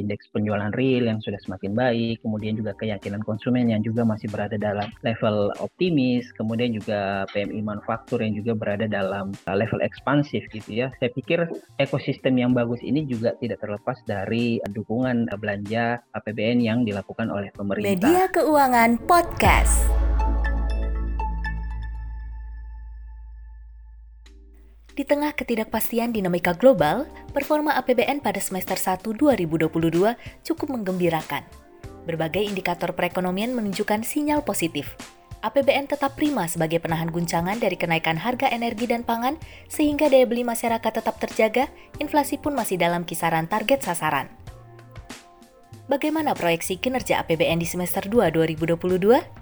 indeks penjualan real yang sudah semakin baik, kemudian juga keyakinan konsumen yang juga masih berada dalam level optimis, kemudian juga PMI manufaktur yang juga berada dalam uh, level ekspansif gitu ya. Saya pikir ekosistem yang bagus ini juga tidak terlepas dari dukungan belanja APBN yang dilakukan oleh pemerintah. Media Keuangan Podcast. Di tengah ketidakpastian dinamika global, performa APBN pada semester 1 2022 cukup menggembirakan. Berbagai indikator perekonomian menunjukkan sinyal positif. APBN tetap prima sebagai penahan guncangan dari kenaikan harga energi dan pangan, sehingga daya beli masyarakat tetap terjaga, inflasi pun masih dalam kisaran target sasaran. Bagaimana proyeksi kinerja APBN di semester 2 2022?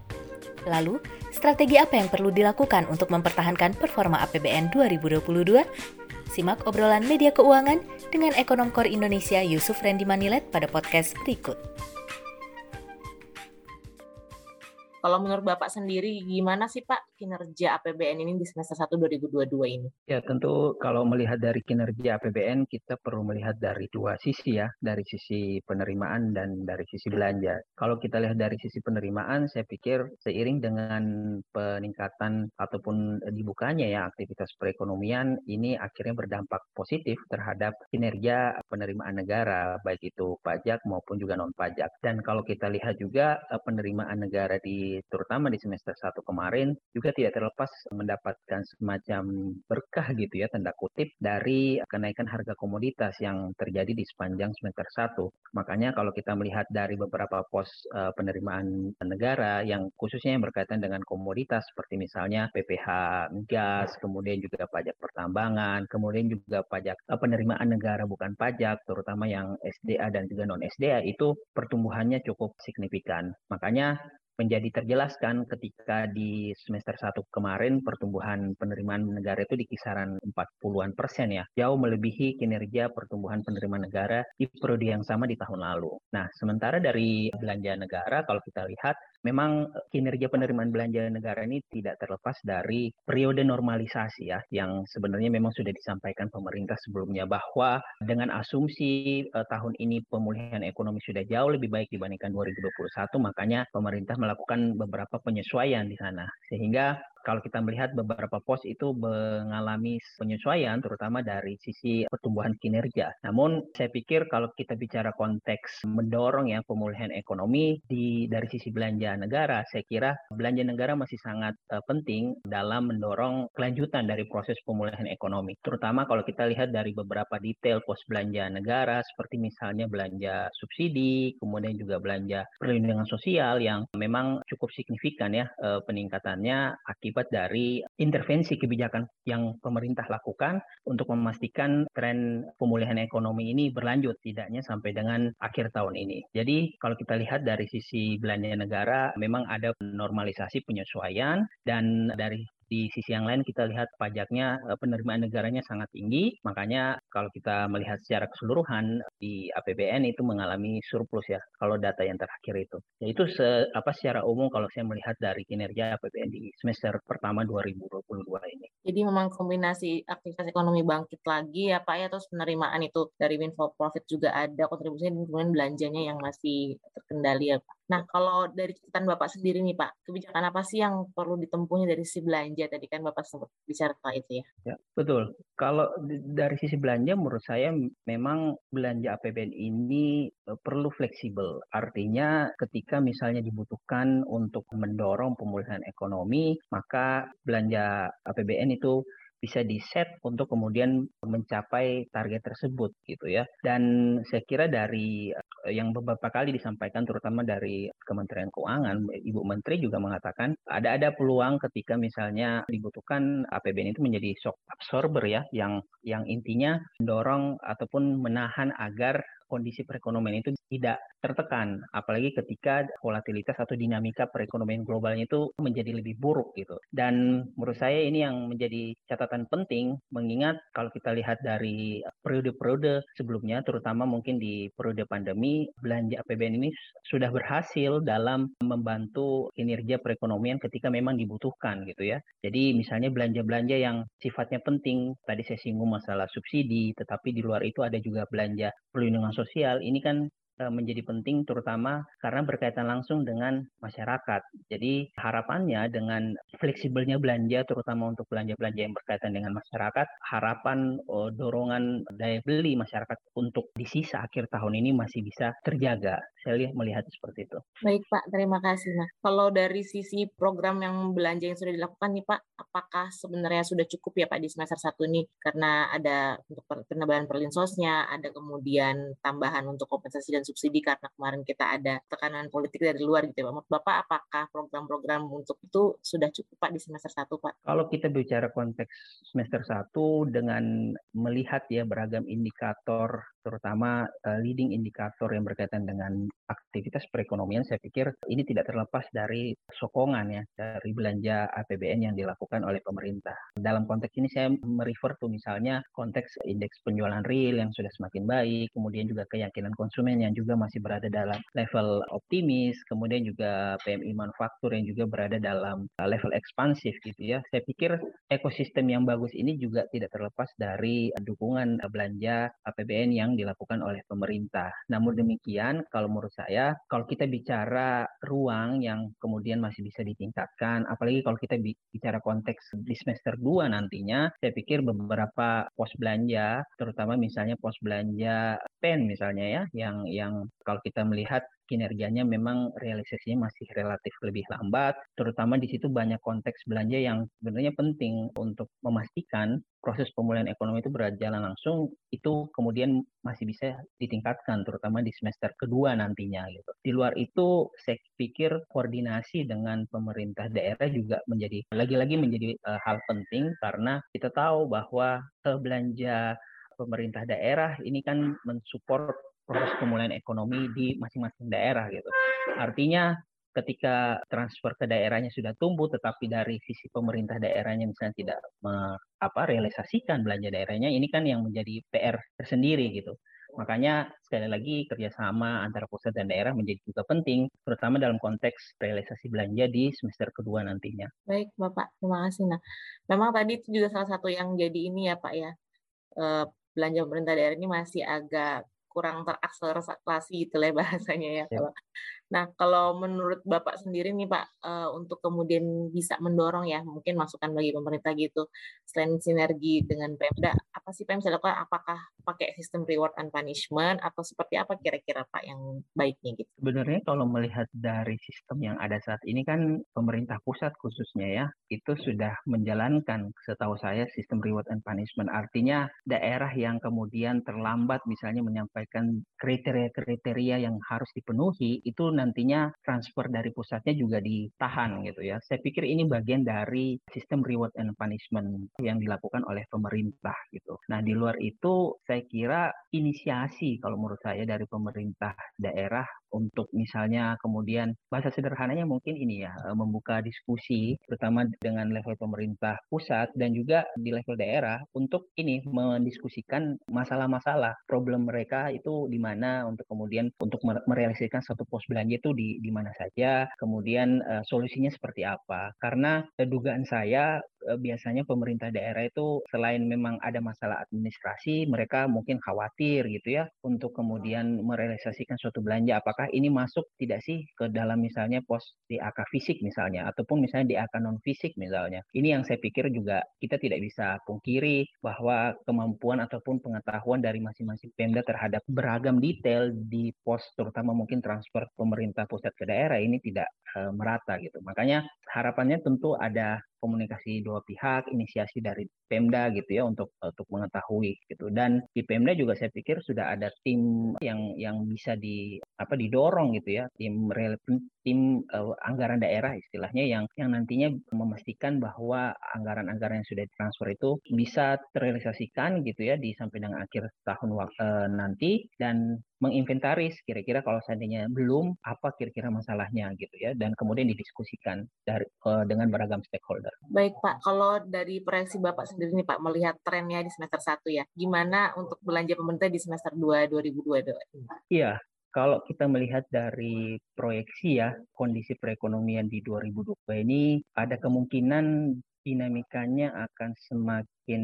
Lalu, Strategi apa yang perlu dilakukan untuk mempertahankan performa APBN 2022? Simak obrolan media keuangan dengan ekonom Kor Indonesia Yusuf Randy Manilet pada podcast berikut. Kalau menurut Bapak sendiri, gimana sih Pak kinerja APBN ini di semester 1 2022 ini? Ya, tentu kalau melihat dari kinerja APBN, kita perlu melihat dari dua sisi ya, dari sisi penerimaan dan dari sisi belanja. Kalau kita lihat dari sisi penerimaan, saya pikir seiring dengan peningkatan ataupun dibukanya ya aktivitas perekonomian, ini akhirnya berdampak positif terhadap kinerja penerimaan negara, baik itu pajak maupun juga non-pajak. Dan kalau kita lihat juga eh, penerimaan negara di terutama di semester 1 kemarin juga tidak terlepas mendapatkan semacam berkah gitu ya tanda kutip dari kenaikan harga komoditas yang terjadi di sepanjang semester 1. Makanya kalau kita melihat dari beberapa pos uh, penerimaan negara yang khususnya yang berkaitan dengan komoditas seperti misalnya PPh gas, kemudian juga pajak pertambangan, kemudian juga pajak uh, penerimaan negara bukan pajak terutama yang SDA dan juga non SDA itu pertumbuhannya cukup signifikan. Makanya menjadi terjelaskan ketika di semester 1 kemarin pertumbuhan penerimaan negara itu di kisaran 40-an persen ya, jauh melebihi kinerja pertumbuhan penerimaan negara di periode yang sama di tahun lalu. Nah, sementara dari belanja negara kalau kita lihat memang kinerja penerimaan belanja negara ini tidak terlepas dari periode normalisasi ya yang sebenarnya memang sudah disampaikan pemerintah sebelumnya bahwa dengan asumsi eh, tahun ini pemulihan ekonomi sudah jauh lebih baik dibandingkan 2021 makanya pemerintah melakukan beberapa penyesuaian di sana. Sehingga kalau kita melihat beberapa pos itu mengalami penyesuaian terutama dari sisi pertumbuhan kinerja. Namun saya pikir kalau kita bicara konteks mendorong ya pemulihan ekonomi di dari sisi belanja negara, saya kira belanja negara masih sangat uh, penting dalam mendorong kelanjutan dari proses pemulihan ekonomi. Terutama kalau kita lihat dari beberapa detail pos belanja negara seperti misalnya belanja subsidi, kemudian juga belanja perlindungan sosial yang memang cukup signifikan ya uh, peningkatannya akibat akibat dari intervensi kebijakan yang pemerintah lakukan untuk memastikan tren pemulihan ekonomi ini berlanjut tidaknya sampai dengan akhir tahun ini. Jadi kalau kita lihat dari sisi belanja negara memang ada normalisasi penyesuaian dan dari di sisi yang lain kita lihat pajaknya eh, penerimaan negaranya sangat tinggi, makanya kalau kita melihat secara keseluruhan di APBN itu mengalami surplus ya kalau data yang terakhir itu. Ya itu se, apa secara umum kalau saya melihat dari kinerja APBN di semester pertama 2022 ini. Jadi memang kombinasi aktivitas ekonomi bangkit lagi ya Pak ya terus penerimaan itu dari windfall profit juga ada kontribusinya dan kemudian belanjanya yang masih terkendali ya Pak. Nah, kalau dari catatan Bapak sendiri nih Pak, kebijakan apa sih yang perlu ditempuhnya dari sisi belanja? Tadi kan Bapak sempat bicara tentang itu ya. Ya, betul. Kalau dari sisi belanja menurut saya memang belanja APBN ini e, perlu fleksibel. Artinya ketika misalnya dibutuhkan untuk mendorong pemulihan ekonomi, maka belanja APBN itu bisa di-set untuk kemudian mencapai target tersebut gitu ya. Dan saya kira dari yang beberapa kali disampaikan terutama dari Kementerian Keuangan, Ibu Menteri juga mengatakan ada ada peluang ketika misalnya dibutuhkan APBN itu menjadi shock absorber ya yang yang intinya mendorong ataupun menahan agar kondisi perekonomian itu tidak tertekan, apalagi ketika volatilitas atau dinamika perekonomian globalnya itu menjadi lebih buruk gitu. Dan menurut saya ini yang menjadi catatan penting, mengingat kalau kita lihat dari periode-periode sebelumnya, terutama mungkin di periode pandemi, belanja APBN ini sudah berhasil dalam membantu kinerja perekonomian ketika memang dibutuhkan gitu ya. Jadi misalnya belanja-belanja yang sifatnya penting, tadi saya singgung masalah subsidi, tetapi di luar itu ada juga belanja perlindungan sosial. Ini kan menjadi penting terutama karena berkaitan langsung dengan masyarakat. Jadi harapannya dengan fleksibelnya belanja terutama untuk belanja-belanja yang berkaitan dengan masyarakat, harapan uh, dorongan daya beli masyarakat untuk di sisa akhir tahun ini masih bisa terjaga. Saya lihat melihat seperti itu. Baik Pak, terima kasih. Nah, kalau dari sisi program yang belanja yang sudah dilakukan nih Pak, apakah sebenarnya sudah cukup ya Pak di semester satu ini? Karena ada untuk penambahan perlinsosnya, ada kemudian tambahan untuk kompensasi dan subsidi karena kemarin kita ada tekanan politik dari luar gitu ya Pak. Bapak apakah program-program untuk itu sudah cukup Pak di semester satu Pak? Kalau kita bicara konteks semester satu dengan melihat ya beragam indikator terutama uh, leading indikator yang berkaitan dengan aktivitas perekonomian, saya pikir ini tidak terlepas dari sokongan ya dari belanja APBN yang dilakukan oleh pemerintah. Dalam konteks ini saya merefer tuh misalnya konteks indeks penjualan real yang sudah semakin baik, kemudian juga keyakinan konsumen yang juga masih berada dalam level optimis, kemudian juga PMI manufaktur yang juga berada dalam level ekspansif gitu ya. Saya pikir ekosistem yang bagus ini juga tidak terlepas dari dukungan belanja APBN yang dilakukan oleh pemerintah. Namun demikian, kalau menurut saya, kalau kita bicara ruang yang kemudian masih bisa ditingkatkan, apalagi kalau kita bicara konteks di semester 2 nantinya, saya pikir beberapa pos belanja, terutama misalnya pos belanja pen misalnya ya, yang yang kalau kita melihat kinerjanya memang realisasinya masih relatif lebih lambat, terutama di situ banyak konteks belanja yang sebenarnya penting untuk memastikan proses pemulihan ekonomi itu berjalan langsung, itu kemudian masih bisa ditingkatkan, terutama di semester kedua nantinya. Gitu. Di luar itu, saya pikir koordinasi dengan pemerintah daerah juga menjadi lagi-lagi menjadi uh, hal penting karena kita tahu bahwa uh, belanja pemerintah daerah ini kan mensupport proses pemulihan ekonomi di masing-masing daerah gitu. Artinya ketika transfer ke daerahnya sudah tumbuh tetapi dari sisi pemerintah daerahnya misalnya tidak me, apa realisasikan belanja daerahnya ini kan yang menjadi PR tersendiri gitu. Makanya sekali lagi kerjasama antara pusat dan daerah menjadi juga penting, terutama dalam konteks realisasi belanja di semester kedua nantinya. Baik, Bapak. Terima kasih. Nah, memang tadi itu juga salah satu yang jadi ini ya, Pak ya. Eh, belanja pemerintah daerah ini masih agak kurang terakselerasi gitu lah bahasanya ya. ya. Kalau Nah, kalau menurut Bapak sendiri nih Pak, uh, untuk kemudian bisa mendorong ya, mungkin masukan bagi pemerintah gitu, selain sinergi dengan Pemda, apa sih Pemda lakukan? Apakah pakai sistem reward and punishment atau seperti apa kira-kira Pak yang baiknya gitu? Sebenarnya kalau melihat dari sistem yang ada saat ini kan pemerintah pusat khususnya ya, itu sudah menjalankan setahu saya sistem reward and punishment. Artinya daerah yang kemudian terlambat misalnya menyampaikan kriteria-kriteria yang harus dipenuhi itu nantinya transfer dari pusatnya juga ditahan gitu ya. Saya pikir ini bagian dari sistem reward and punishment yang dilakukan oleh pemerintah gitu. Nah, di luar itu saya kira inisiasi kalau menurut saya dari pemerintah daerah untuk misalnya kemudian bahasa sederhananya mungkin ini ya eh, membuka diskusi terutama dengan level pemerintah pusat dan juga di level daerah untuk ini mendiskusikan masalah-masalah problem mereka itu di mana untuk kemudian untuk merealisasikan satu pos belanja itu di di mana saja kemudian uh, solusinya seperti apa. Karena uh, dugaan saya biasanya pemerintah daerah itu selain memang ada masalah administrasi mereka mungkin khawatir gitu ya untuk kemudian merealisasikan suatu belanja apakah ini masuk tidak sih ke dalam misalnya pos DAK fisik misalnya ataupun misalnya DAK non fisik misalnya. Ini yang saya pikir juga kita tidak bisa pungkiri bahwa kemampuan ataupun pengetahuan dari masing-masing Pemda terhadap beragam detail di pos terutama mungkin transfer pemerintah pusat ke daerah ini tidak uh, merata gitu. Makanya harapannya tentu ada komunikasi dua pihak, inisiasi dari Pemda gitu ya untuk untuk mengetahui gitu. Dan di Pemda juga saya pikir sudah ada tim yang yang bisa di apa didorong gitu ya, tim tim uh, anggaran daerah istilahnya yang yang nantinya memastikan bahwa anggaran-anggaran yang sudah ditransfer itu bisa terrealisasikan gitu ya di sampai dengan akhir tahun uh, nanti dan menginventaris kira-kira kalau seandainya belum apa kira-kira masalahnya gitu ya dan kemudian didiskusikan dari uh, dengan beragam stakeholder. Baik Pak, kalau dari proyeksi Bapak sendiri nih Pak melihat trennya di semester 1 ya, gimana untuk belanja pemerintah di semester 2 2022? Iya, kalau kita melihat dari proyeksi ya kondisi perekonomian di 2022 ini ada kemungkinan dinamikanya akan semakin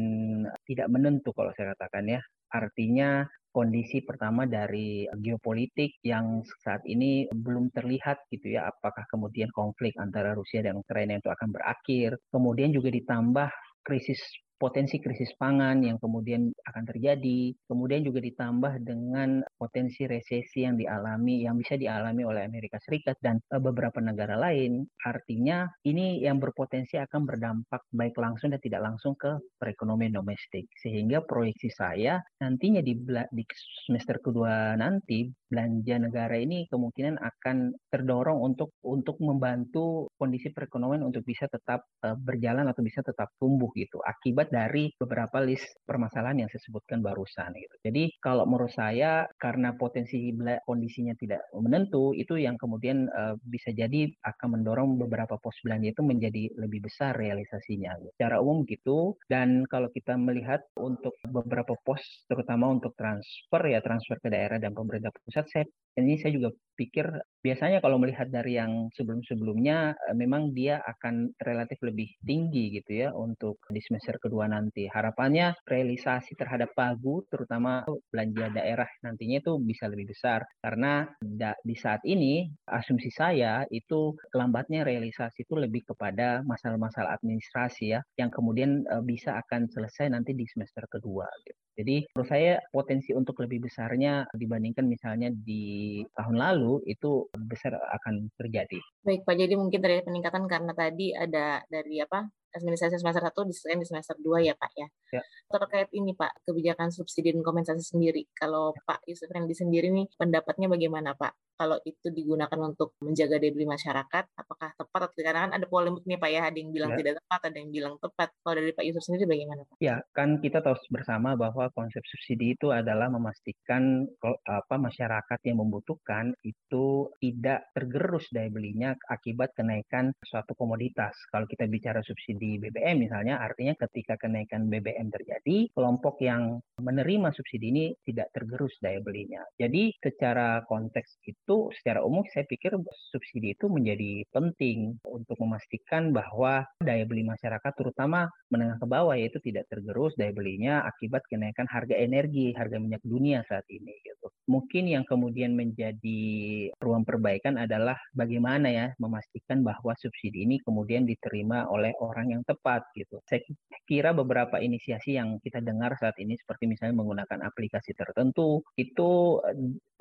tidak menentu kalau saya katakan ya. Artinya kondisi pertama dari geopolitik yang saat ini belum terlihat gitu ya apakah kemudian konflik antara Rusia dan Ukraina itu akan berakhir. Kemudian juga ditambah krisis potensi krisis pangan yang kemudian akan terjadi, kemudian juga ditambah dengan potensi resesi yang dialami yang bisa dialami oleh Amerika Serikat dan eh, beberapa negara lain. Artinya ini yang berpotensi akan berdampak baik langsung dan tidak langsung ke perekonomian domestik. Sehingga proyeksi saya nantinya di, semester kedua nanti belanja negara ini kemungkinan akan terdorong untuk untuk membantu kondisi perekonomian untuk bisa tetap uh, berjalan atau bisa tetap tumbuh gitu akibat akibat dari beberapa list permasalahan yang saya sebutkan barusan gitu. Jadi kalau menurut saya karena potensi kondisinya tidak menentu itu yang kemudian uh, bisa jadi akan mendorong beberapa pos belanja itu menjadi lebih besar realisasinya. Gitu. Secara umum gitu dan kalau kita melihat untuk beberapa pos terutama untuk transfer ya transfer ke daerah dan pemerintah pusat saya ini saya juga pikir biasanya kalau melihat dari yang sebelum-sebelumnya eh, memang dia akan relatif lebih tinggi gitu ya untuk di semester kedua nanti. Harapannya realisasi terhadap pagu terutama belanja daerah nantinya itu bisa lebih besar karena di saat ini asumsi saya itu kelambatnya realisasi itu lebih kepada masalah-masalah administrasi ya yang kemudian eh, bisa akan selesai nanti di semester kedua gitu. Jadi menurut saya potensi untuk lebih besarnya dibandingkan misalnya di tahun lalu itu besar akan terjadi. Baik Pak, jadi mungkin dari peningkatan karena tadi ada dari apa administrasi semester 1 diselesaikan di semester 2 ya Pak ya. ya. Terkait ini Pak, kebijakan subsidi dan kompensasi sendiri. Kalau Pak Yusuf Rendi sendiri nih pendapatnya bagaimana Pak? Kalau itu digunakan untuk menjaga daya beli masyarakat, apakah tepat atau tidak? Karena kan ada polemik nih Pak ya, ada yang bilang ya. tidak tepat, ada yang bilang tepat. Kalau dari Pak Yusuf sendiri bagaimana Pak? Ya, kan kita tahu bersama bahwa konsep subsidi itu adalah memastikan apa masyarakat yang membutuhkan itu tidak tergerus daya belinya akibat kenaikan suatu komoditas. Kalau kita bicara subsidi di BBM misalnya, artinya ketika kenaikan BBM terjadi, kelompok yang menerima subsidi ini tidak tergerus daya belinya. Jadi secara konteks itu, secara umum saya pikir subsidi itu menjadi penting untuk memastikan bahwa daya beli masyarakat terutama menengah ke bawah yaitu tidak tergerus daya belinya akibat kenaikan harga energi, harga minyak dunia saat ini. Gitu. Mungkin yang kemudian menjadi ruang perbaikan adalah bagaimana ya memastikan bahwa subsidi ini kemudian diterima oleh orang yang tepat gitu. Saya kira beberapa inisiasi yang kita dengar saat ini seperti misalnya menggunakan aplikasi tertentu itu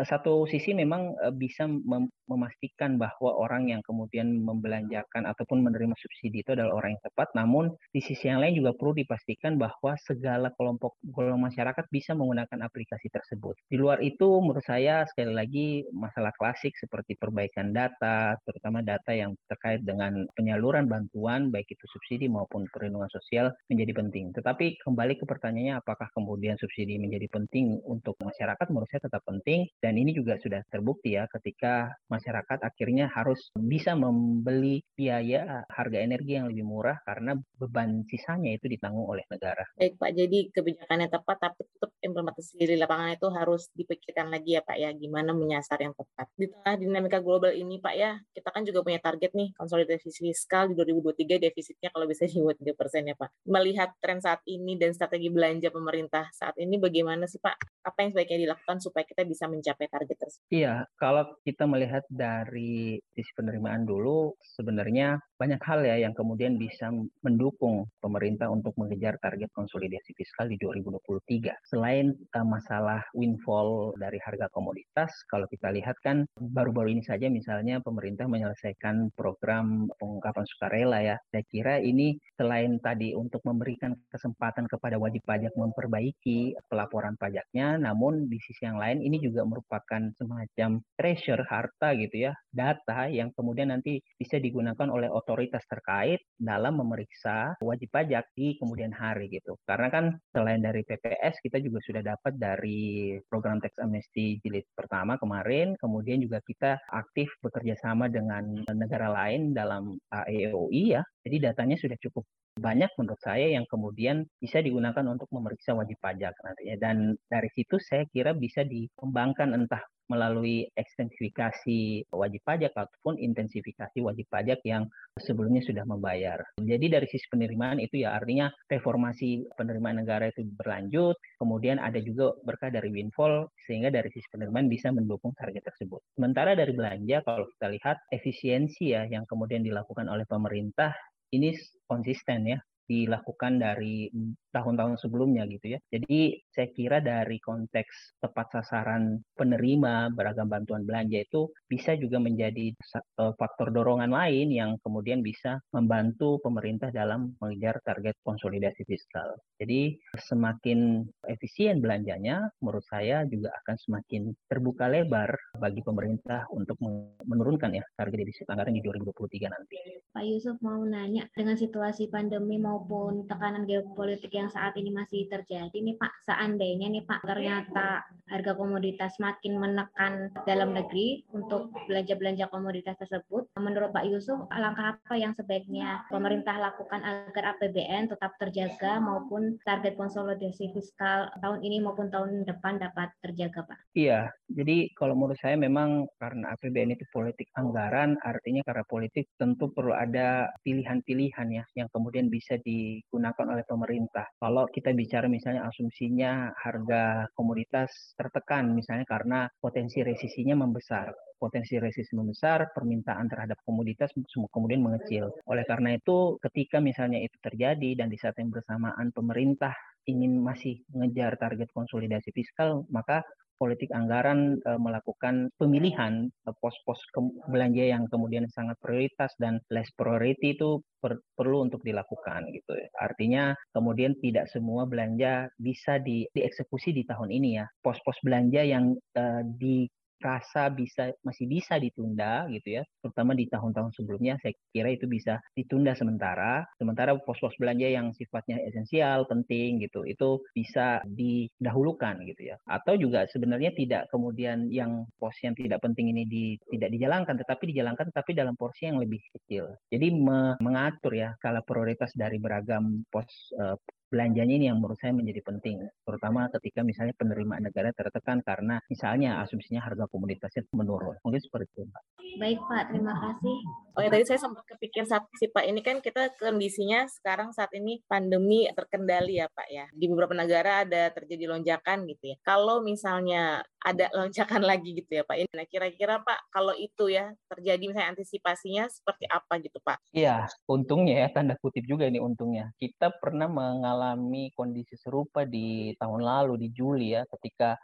satu sisi memang eh, bisa mem memastikan bahwa orang yang kemudian membelanjakan ataupun menerima subsidi itu adalah orang yang tepat. Namun di sisi yang lain juga perlu dipastikan bahwa segala kelompok golongan masyarakat bisa menggunakan aplikasi tersebut. Di luar itu menurut saya sekali lagi masalah klasik seperti perbaikan data, terutama data yang terkait dengan penyaluran bantuan baik itu subsidi maupun perlindungan sosial menjadi penting. Tetapi kembali ke pertanyaannya apakah kemudian subsidi menjadi penting untuk masyarakat menurut saya tetap penting dan ini juga sudah terbukti ya ketika masyarakat akhirnya harus bisa membeli biaya harga energi yang lebih murah karena beban sisanya itu ditanggung oleh negara. Baik Pak, jadi kebijakannya tepat tapi tetap implementasi di lapangan itu harus dipikirkan lagi ya Pak ya gimana menyasar yang tepat. Di tengah dinamika global ini Pak ya, kita kan juga punya target nih konsolidasi fiskal di 2023 defisitnya kalau bisa di bawah 3 persen ya Pak. Melihat tren saat ini dan strategi belanja pemerintah saat ini bagaimana sih Pak? Apa yang sebaiknya dilakukan supaya kita bisa mencapai target tersebut? Iya, kalau kita melihat dari sisi penerimaan dulu, sebenarnya banyak hal ya yang kemudian bisa mendukung pemerintah untuk mengejar target konsolidasi fiskal di 2023. Selain uh, masalah windfall dari harga komoditas, kalau kita lihat kan baru-baru ini saja misalnya pemerintah menyelesaikan program pengungkapan sukarela ya. Saya kira ini selain tadi untuk memberikan kesempatan kepada wajib pajak memperbaiki pelaporan pajaknya, namun di sisi yang lain ini juga merupakan semacam treasure harta gitu ya, data yang kemudian nanti bisa digunakan oleh otoritas terkait dalam memeriksa wajib pajak di kemudian hari gitu. Karena kan selain dari PPS kita juga sudah dapat dari program tax amnesty jilid pertama kemarin, kemudian juga kita aktif bekerja sama dengan negara lain dalam AEOI ya. Jadi datanya sudah cukup banyak menurut saya yang kemudian bisa digunakan untuk memeriksa wajib pajak nantinya. Dan dari situ saya kira bisa dikembangkan entah melalui ekstensifikasi wajib pajak ataupun intensifikasi wajib pajak yang sebelumnya sudah membayar. Jadi dari sisi penerimaan itu ya artinya reformasi penerimaan negara itu berlanjut, kemudian ada juga berkah dari windfall sehingga dari sisi penerimaan bisa mendukung target tersebut. Sementara dari belanja kalau kita lihat efisiensi ya yang kemudian dilakukan oleh pemerintah ini konsisten ya dilakukan dari tahun-tahun sebelumnya gitu ya. Jadi saya kira dari konteks tepat sasaran penerima beragam bantuan belanja itu bisa juga menjadi eh, faktor dorongan lain yang kemudian bisa membantu pemerintah dalam mengejar target konsolidasi fiskal. Jadi semakin efisien belanjanya menurut saya juga akan semakin terbuka lebar bagi pemerintah untuk menurunkan ya target defisit anggaran di 2023 nanti. Pak Yusuf mau nanya dengan situasi pandemi mau maupun tekanan geopolitik yang saat ini masih terjadi nih Pak, seandainya nih Pak ternyata harga komoditas makin menekan dalam negeri untuk belanja-belanja komoditas tersebut, menurut Pak Yusuf langkah apa yang sebaiknya pemerintah lakukan agar APBN tetap terjaga maupun target konsolidasi fiskal tahun ini maupun tahun depan dapat terjaga Pak? Iya, jadi kalau menurut saya memang karena APBN itu politik anggaran, artinya karena politik tentu perlu ada pilihan-pilihan ya yang kemudian bisa digunakan oleh pemerintah. Kalau kita bicara misalnya asumsinya harga komoditas tertekan misalnya karena potensi resisinya membesar. Potensi resisi membesar, permintaan terhadap komoditas kemudian mengecil. Oleh karena itu, ketika misalnya itu terjadi dan di saat yang bersamaan pemerintah ingin masih mengejar target konsolidasi fiskal, maka politik anggaran e, melakukan pemilihan pos-pos belanja yang kemudian sangat prioritas dan less priority itu per, perlu untuk dilakukan gitu ya. Artinya kemudian tidak semua belanja bisa di, dieksekusi di tahun ini ya. Pos-pos belanja yang e, di rasa bisa masih bisa ditunda gitu ya, terutama di tahun-tahun sebelumnya saya kira itu bisa ditunda sementara. Sementara pos-pos belanja yang sifatnya esensial, penting gitu, itu bisa didahulukan gitu ya. Atau juga sebenarnya tidak kemudian yang pos yang tidak penting ini di, tidak dijalankan, tetapi dijalankan tapi dalam porsi yang lebih kecil. Jadi me, mengatur ya skala prioritas dari beragam pos uh, belanjanya ini yang menurut saya menjadi penting, terutama ketika misalnya penerimaan negara tertekan karena misalnya asumsinya harga komoditasnya menurun. Mungkin seperti itu, Pak. Baik, Pak. Terima kasih. Oh ya, tadi saya sempat kepikir saat sih, Pak. Ini kan kita kondisinya sekarang saat ini pandemi terkendali ya, Pak ya. Di beberapa negara ada terjadi lonjakan gitu ya. Kalau misalnya ada lonjakan lagi gitu ya, Pak. Nah, kira-kira Pak, kalau itu ya terjadi misalnya antisipasinya seperti apa gitu, Pak? Iya, untungnya ya, tanda kutip juga ini untungnya. Kita pernah mengalami kondisi serupa di tahun lalu di Juli ya ketika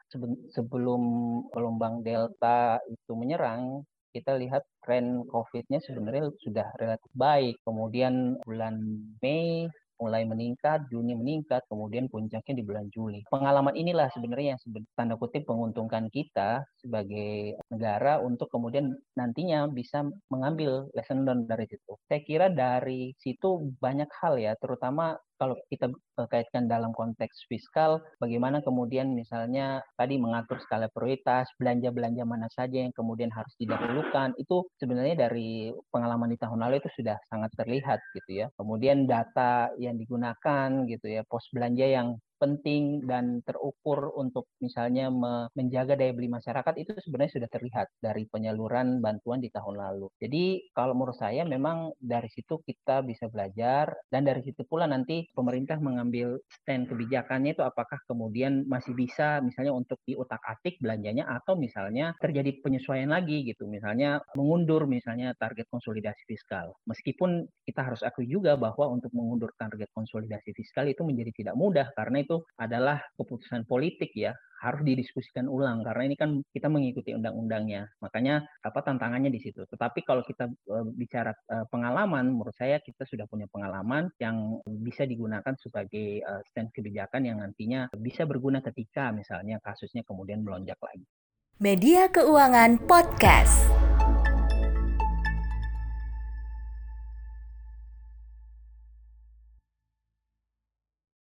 sebelum gelombang Delta itu menyerang kita lihat tren COVID-nya sebenarnya sudah relatif baik. Kemudian bulan Mei mulai meningkat, Juni meningkat, kemudian puncaknya di bulan Juli. Pengalaman inilah sebenarnya yang tanda kutip menguntungkan kita sebagai negara untuk kemudian nantinya bisa mengambil lesson learned dari situ. Saya kira dari situ banyak hal ya, terutama kalau kita kaitkan dalam konteks fiskal, bagaimana kemudian misalnya tadi mengatur skala prioritas, belanja-belanja mana saja yang kemudian harus didahulukan, itu sebenarnya dari pengalaman di tahun lalu itu sudah sangat terlihat gitu ya. Kemudian data yang digunakan gitu ya, pos belanja yang penting dan terukur untuk misalnya menjaga daya beli masyarakat itu sebenarnya sudah terlihat dari penyaluran bantuan di tahun lalu. Jadi kalau menurut saya memang dari situ kita bisa belajar dan dari situ pula nanti pemerintah mengambil stand kebijakannya itu apakah kemudian masih bisa misalnya untuk diutak-atik belanjanya atau misalnya terjadi penyesuaian lagi gitu. Misalnya mengundur misalnya target konsolidasi fiskal. Meskipun kita harus akui juga bahwa untuk mengundur target konsolidasi fiskal itu menjadi tidak mudah karena itu itu adalah keputusan politik ya harus didiskusikan ulang karena ini kan kita mengikuti undang-undangnya. Makanya apa tantangannya di situ? Tetapi kalau kita uh, bicara uh, pengalaman menurut saya kita sudah punya pengalaman yang bisa digunakan sebagai uh, stand kebijakan yang nantinya bisa berguna ketika misalnya kasusnya kemudian melonjak lagi. Media Keuangan Podcast